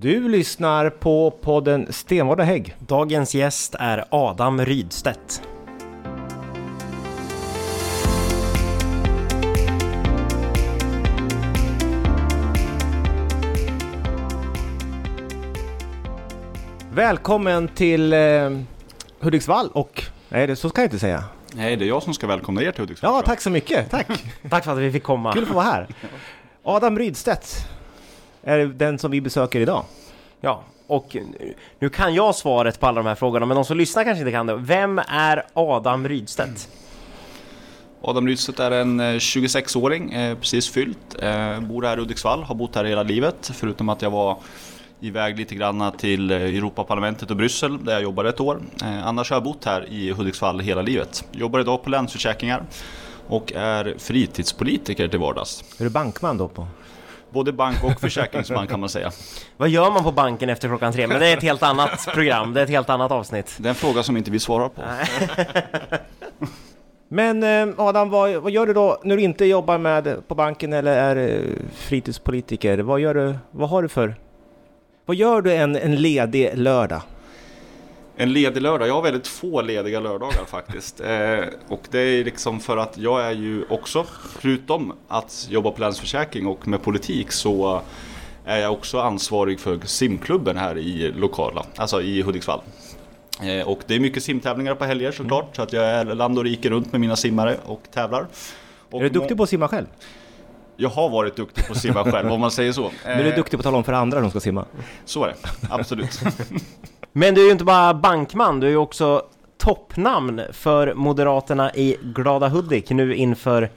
Du lyssnar på podden Stenvard och Hägg. Dagens gäst är Adam Rydstedt. Välkommen till eh, Hudiksvall och... Nej, det, så ska jag inte säga. Nej, det är jag som ska välkomna er till Hudiksvall. Ja, tack så mycket. Tack. Tack för att vi fick komma. Kul att få vara här. Adam Rydstedt är den som vi besöker idag. Ja, och nu kan jag svaret på alla de här frågorna, men de som lyssnar kanske inte kan det. Vem är Adam Rydstedt? Adam Rydstedt är en eh, 26-åring, eh, precis fyllt. Eh, bor här i Hudiksvall, har bott här hela livet. Förutom att jag var iväg lite grann till eh, Europaparlamentet och Bryssel där jag jobbade ett år. Eh, annars har jag bott här i Hudiksvall hela livet. Jobbar idag på Länsförsäkringar och är fritidspolitiker till vardags. Är du bankman då på? Både bank och försäkringsman kan man säga. Vad gör man på banken efter klockan tre? Men det är ett helt annat program, det är ett helt annat avsnitt. Det är en fråga som inte vi svarar på. Men eh, Adam, vad, vad gör du då när du inte jobbar med på banken eller är eh, fritidspolitiker? Vad gör du? Vad har du för... Vad gör du en, en ledig lördag? En ledig lördag? Jag har väldigt få lediga lördagar faktiskt. Eh, och det är liksom för att jag är ju också, förutom att jobba på Länsförsäkring och med politik så är jag också ansvarig för simklubben här i lokala, alltså i Hudiksvall. Eh, och det är mycket simtävlingar på helger såklart, så att jag är land och rike runt med mina simmare och tävlar. Och är du duktig på att simma själv? Jag har varit duktig på att simma själv om man säger så. Men du är duktig på att tala om för andra hur de ska simma? Så är det, absolut. Men du är ju inte bara bankman, du är ju också toppnamn för Moderaterna i Glada Hudik nu inför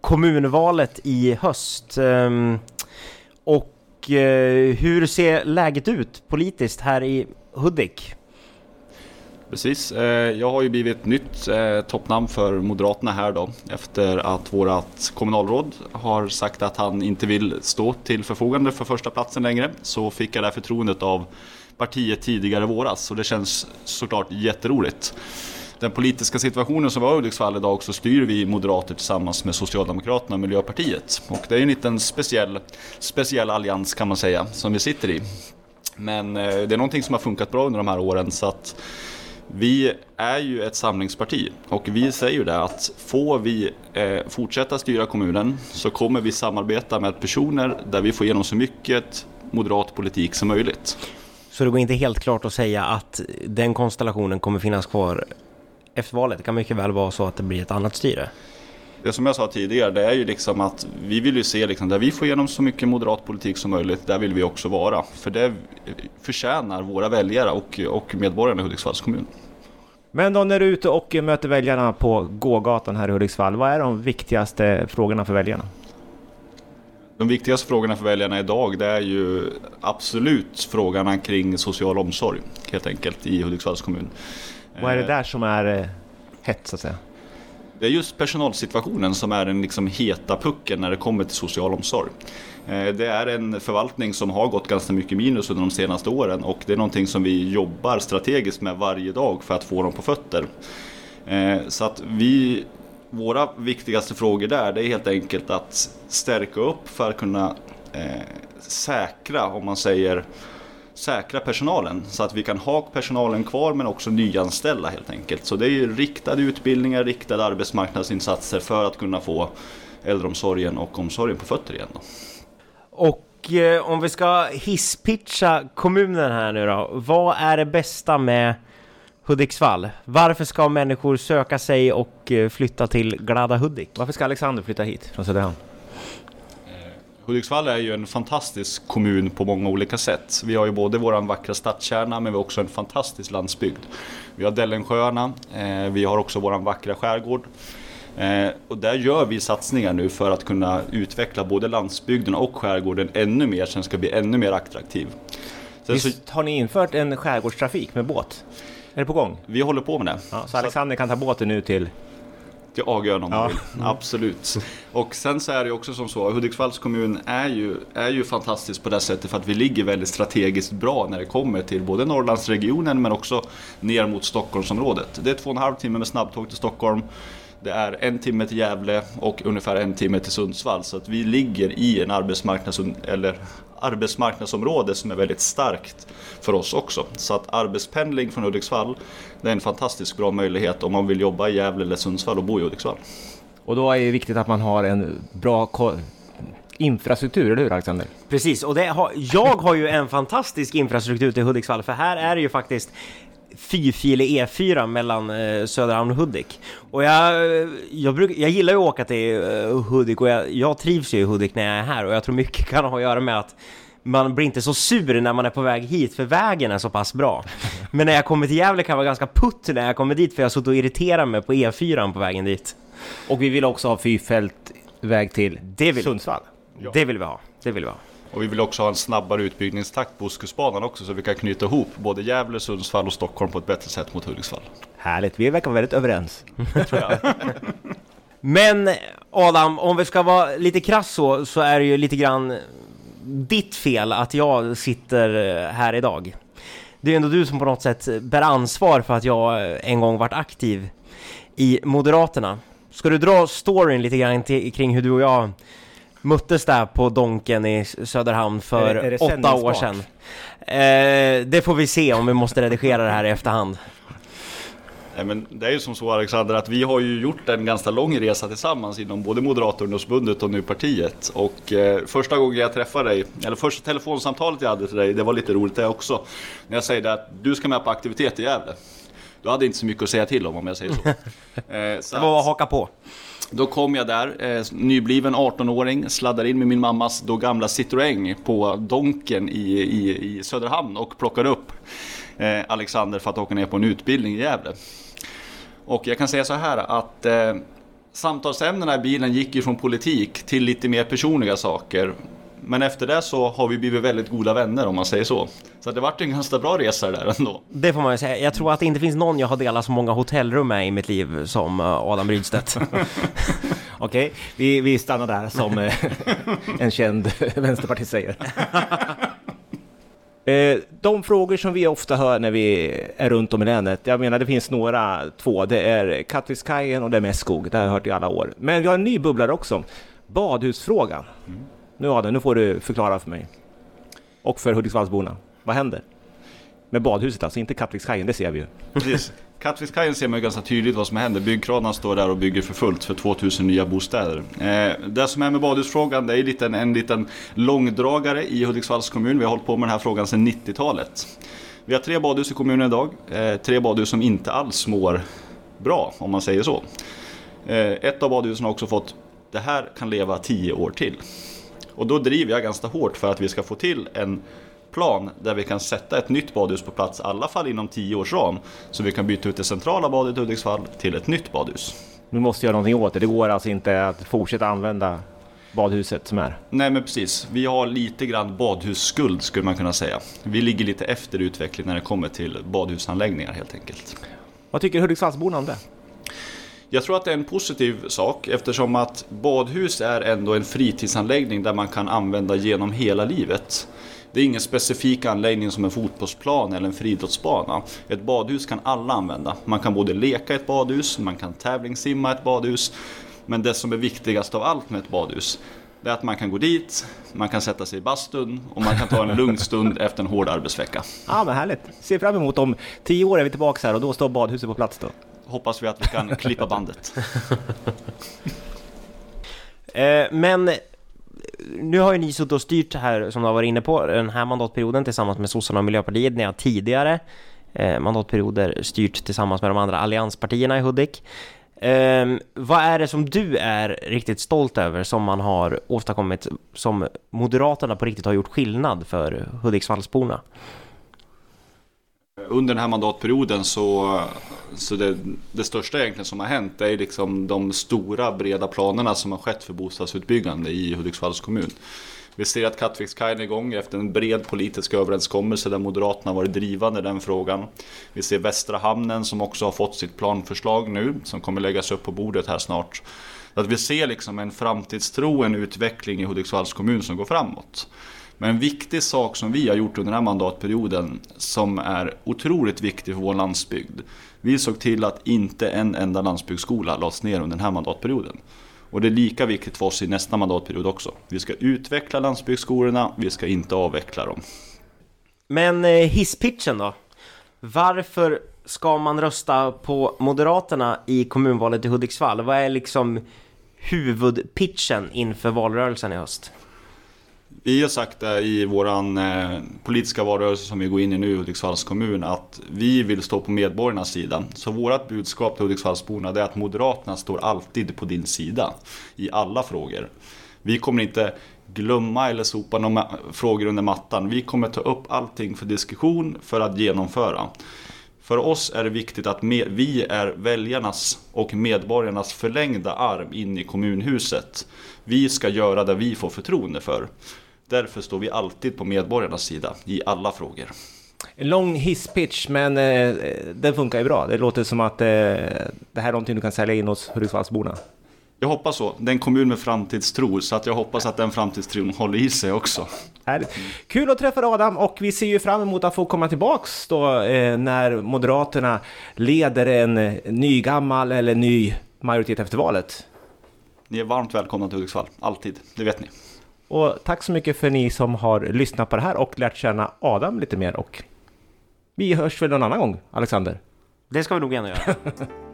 kommunvalet i höst. Ehm, och eh, hur ser läget ut politiskt här i Hudik? Precis, eh, jag har ju blivit nytt eh, toppnamn för Moderaterna här då efter att vårt kommunalråd har sagt att han inte vill stå till förfogande för första platsen längre så fick jag det här förtroendet av partiet tidigare i våras och det känns såklart jätteroligt. Den politiska situationen som vi har i Hudiksvall idag så styr vi moderater tillsammans med Socialdemokraterna och Miljöpartiet och det är en liten speciell, speciell allians kan man säga som vi sitter i. Men eh, det är någonting som har funkat bra under de här åren så att vi är ju ett samlingsparti och vi säger ju det att får vi eh, fortsätta styra kommunen så kommer vi samarbeta med personer där vi får igenom så mycket moderat politik som möjligt. Så det går inte helt klart att säga att den konstellationen kommer finnas kvar efter valet. Det kan mycket väl vara så att det blir ett annat styre. Det som jag sa tidigare, det är ju liksom att vi vill ju se liksom där vi får igenom så mycket moderat politik som möjligt, där vill vi också vara. För det förtjänar våra väljare och, och medborgarna i Hudiksvalls kommun. Men då när du är ute och möter väljarna på gågatan här i Hudiksvall, vad är de viktigaste frågorna för väljarna? De viktigaste frågorna för väljarna idag det är ju absolut frågorna kring social omsorg helt enkelt i Hudiksvalls kommun. Vad är det Eh, där som är eh, hett så att säga? Det är just personalsituationen som är den liksom heta pucken när det kommer till social omsorg. Eh, Det är en förvaltning som har gått ganska mycket minus under de senaste åren och det är någonting som vi jobbar strategiskt med varje dag för att få dem på fötter. Så att vi, våra viktigaste frågor där det är helt enkelt att stärka upp för att kunna eh, säkra, om man säger säkra personalen så att vi kan ha personalen kvar men också nyanställa helt enkelt. Så det är ju riktade utbildningar, riktade arbetsmarknadsinsatser för att kunna få äldreomsorgen och omsorgen på fötter igen. Då. Och eh, om vi ska hisspitcha kommunen här nu då. Vad är det bästa med Hudiksvall? Varför ska människor söka sig och eh, flytta till Glada Hudik? Varför ska Alexander flytta hit från Söderhamn? Hudiksvall är ju en fantastisk kommun på många olika sätt. Vi har ju både våran vackra stadskärna men vi har också en fantastisk landsbygd. Vi har Dellensjöarna, eh, vi har också våran vackra skärgård. Eh, och där gör vi satsningar nu för att kunna utveckla både landsbygden och skärgården ännu mer så den ska bli ännu mer attraktiv. Sen Visst har ni infört en skärgårdstrafik med båt? Är det på gång? vi håller på med det. Ja, så Alexander kan ta båten nu till... till Agön om Ja. vill. Absolut. Och sen så är det ju också som så, Hudiksvalls kommun är ju, är ju fantastisk på det sättet för att vi ligger väldigt strategiskt bra när det kommer till både Norrlandsregionen men också ner mot Stockholmsområdet. Det är två och en halv timme med snabbtåg till Stockholm. Det är en timme till Gävle och ungefär en timme till Sundsvall. Så att vi ligger i en arbetsmarknads eller arbetsmarknadsområde som är väldigt starkt för oss också. Så att arbetspendling från Hudiksvall, det är en fantastiskt bra möjlighet om man vill jobba i Gävle eller Sundsvall och bo i Hudiksvall. Och då är det viktigt att man har en bra infrastruktur, eller hur Alexander? Precis, och det har, jag har ju en fantastisk infrastruktur till Hudiksvall, för här är det ju faktiskt fyrfilig E4 mellan eh, Söderhamn och Hudik. Och jag, jag, bruk, jag gillar ju att åka till eh, Hudik och jag, jag trivs ju i Hudik när jag är här och jag tror mycket kan ha att göra med att man blir inte så sur när man är på väg hit för vägen är så pass bra. Men när jag kommer till Gävle kan jag vara ganska putt när jag kommer dit för jag har suttit och irriterat mig på E4 på vägen dit. Och vi vill också ha fyrfältväg till Det vill, Sundsvall. det vill vi ha. Det vill vi ha. Och vi vill också ha en snabbare utbyggnadstakt på Ostkustbanan också så vi kan knyta ihop både Gävle, Sundsvall och Stockholm på ett bättre sätt mot Hudiksvall. Härligt, vi verkar vara väldigt överens. Men Adam, om vi ska vara lite krass så, så är det ju lite grann ditt fel att jag sitter här idag. Det är ändå du som på något sätt bär ansvar för att jag en gång varit aktiv i Moderaterna. Ska du dra storyn lite grann kring hur du och jag möttes där på Donken i Söderhamn för Är det- är det åtta år sedan? Eh, det får vi se om vi måste redigera det här i efterhand. Nej, men det är ju som så Alexander att vi har ju gjort en ganska lång resa tillsammans inom både Moderata ungdomsförbundet och nu partiet. Och eh, första gången jag träffade dig, eller första telefonsamtalet jag hade till dig, det var lite roligt det också. När jag säger att du ska med på aktivitet i Gävle. Du hade inte så mycket att säga till om om jag säger så. Eh, så Det var att- att haka på. Då kom jag där, eh, nybliven 18-åring, sladdar in med min mammas då gamla Citroën på Donken i, i, i Söderhamn och plockar upp eh, Alexander för att åka ner på en utbildning i Gävle. Och jag kan säga så här att eh, samtalsämnena i bilen gick ju från politik till lite mer personliga saker. Men efter det så har vi blivit väldigt goda vänner om man säger så. Så det vart en ganska bra resa där ändå. Det får man ju säga. Jag tror att det inte finns någon jag har delat så många hotellrum med i mitt liv som eh, Adam Rydstedt. Okej, vi, vi stannar där som eh, en känd vänsterpartist säger. Eh, De frågor som vi ofta hör när vi är runt om i länet, jag menar det finns några, två, det är Kattfiskehajen och det är Mässkog, det har jag hört i alla år. Men vi har en ny bubblare också, badhusfrågan. Nu Adam, nu får du förklara för mig. Och för Hudiksvallsborna, vad händer? Med badhuset alltså, inte Kattvikskajen, det ser vi ju. Precis. Kattvikskajen ser man ju ganska tydligt vad som händer. Byggkranarna står där och bygger för fullt för 2000 nya bostäder. Eh, det som är med badhusfrågan, det är lite en, en liten långdragare i Hudiksvalls kommun. Vi har hållit på med den här frågan sedan 90-talet. Vi har tre badhus i kommunen idag. Eh, tre badhus som inte alls mår bra, om man säger så. Eh, ett av badhusen har också fått, det här kan leva tio år till. Och då driver jag ganska hårt för att vi ska få till en plan där vi kan sätta ett nytt badhus på plats, i alla fall inom 10 års ram. Så vi kan byta ut det centrala badet i Hudiksvall till ett nytt badhus. Vi måste göra någonting åt det, det går alltså inte att fortsätta använda badhuset som är. Nej men precis, vi har lite grann badhusskuld skulle man kunna säga. Vi ligger lite efter utvecklingen när det kommer till badhusanläggningar helt enkelt. Vad tycker Hudiksvallsborna om det? Jag tror att det är en positiv sak eftersom att badhus är ändå en fritidsanläggning där man kan använda genom hela livet. Det är ingen specifik anläggning som en fotbollsplan eller en friidrottsbana. Ett badhus kan alla använda. Man kan både leka i ett badhus, man kan tävlingssimma i ett badhus. Men det som är viktigast av allt med ett badhus, det är att man kan gå dit, man kan sätta sig i bastun och man kan ta en lugn stund efter en hård arbetsvecka. Ja men härligt! Ser fram emot om tio år är vi tillbaka här och då står badhuset på plats då. Hoppas vi att vi kan klippa bandet. Eh, men nu har ju ni suttit och styrt här, som du har varit inne på, den här mandatperioden tillsammans med sossarna och Miljöpartiet. Ni har tidigare eh, mandatperioder styrt tillsammans med de andra allianspartierna i Hudik. Eh, vad är det som du är riktigt stolt över som man har åstadkommit som Moderaterna på riktigt har gjort skillnad för Hudiksvallsborna? Under den här mandatperioden så, så det, det största egentligen som har hänt är liksom de stora breda planerna som har skett för bostadsutbyggande i Hudiksvalls kommun. Vi ser att Kattvikskajen är igång efter en bred politisk överenskommelse där Moderaterna varit drivande i den frågan. Vi ser Västra hamnen som också har fått sitt planförslag nu som kommer läggas upp på bordet här snart. Att vi ser liksom en framtidstro, en utveckling i Hudiksvalls kommun som går framåt. Men en viktig sak som vi har gjort under den här mandatperioden som är otroligt viktig för vår landsbygd. Vi såg till att inte en enda landsbygdsskola lades ner under den här mandatperioden. Och det är lika viktigt för oss i nästa mandatperiod också. Vi ska utveckla landsbygdsskolorna, vi ska inte avveckla dem. Men eh, hisspitchen då? Varför ska man rösta på Moderaterna i kommunvalet i Hudiksvall? Vad är liksom huvudpitchen inför valrörelsen i höst? Vi har sagt det i vår eh, politiska valrörelse som vi går in i nu i Hudiksvalls kommun att vi vill stå på medborgarnas sida. Så vårt budskap till Hudiksvallsborna är att Moderaterna står alltid på din sida i alla frågor. Vi kommer inte glömma eller sopa några frågor under mattan. Vi kommer ta upp allting för diskussion för att genomföra. För oss är det viktigt att vi är väljarnas och medborgarnas förlängda arm in i kommunhuset. Vi ska göra det vi får förtroende för. Därför står vi alltid på medborgarnas sida i alla frågor. En lång hisspitch, men eh, den funkar ju bra. Det låter som att eh, det här är någonting du kan sälja in hos Hudiksvallsborna. Jag hoppas så. Det är en kommun med framtidstro, så att jag hoppas att den framtidstron håller i sig också. Härligt. Kul att träffa Adam och vi ser ju fram emot att få komma tillbaks då eh, när Moderaterna leder en eh, nygammal eller ny majoritet efter valet. Ni är varmt välkomna till Hudiksvall, alltid, det vet ni. Och tack så mycket för ni som har lyssnat på det här och lärt känna Adam lite mer och vi hörs väl någon annan gång, Alexander? Det ska vi nog gärna göra.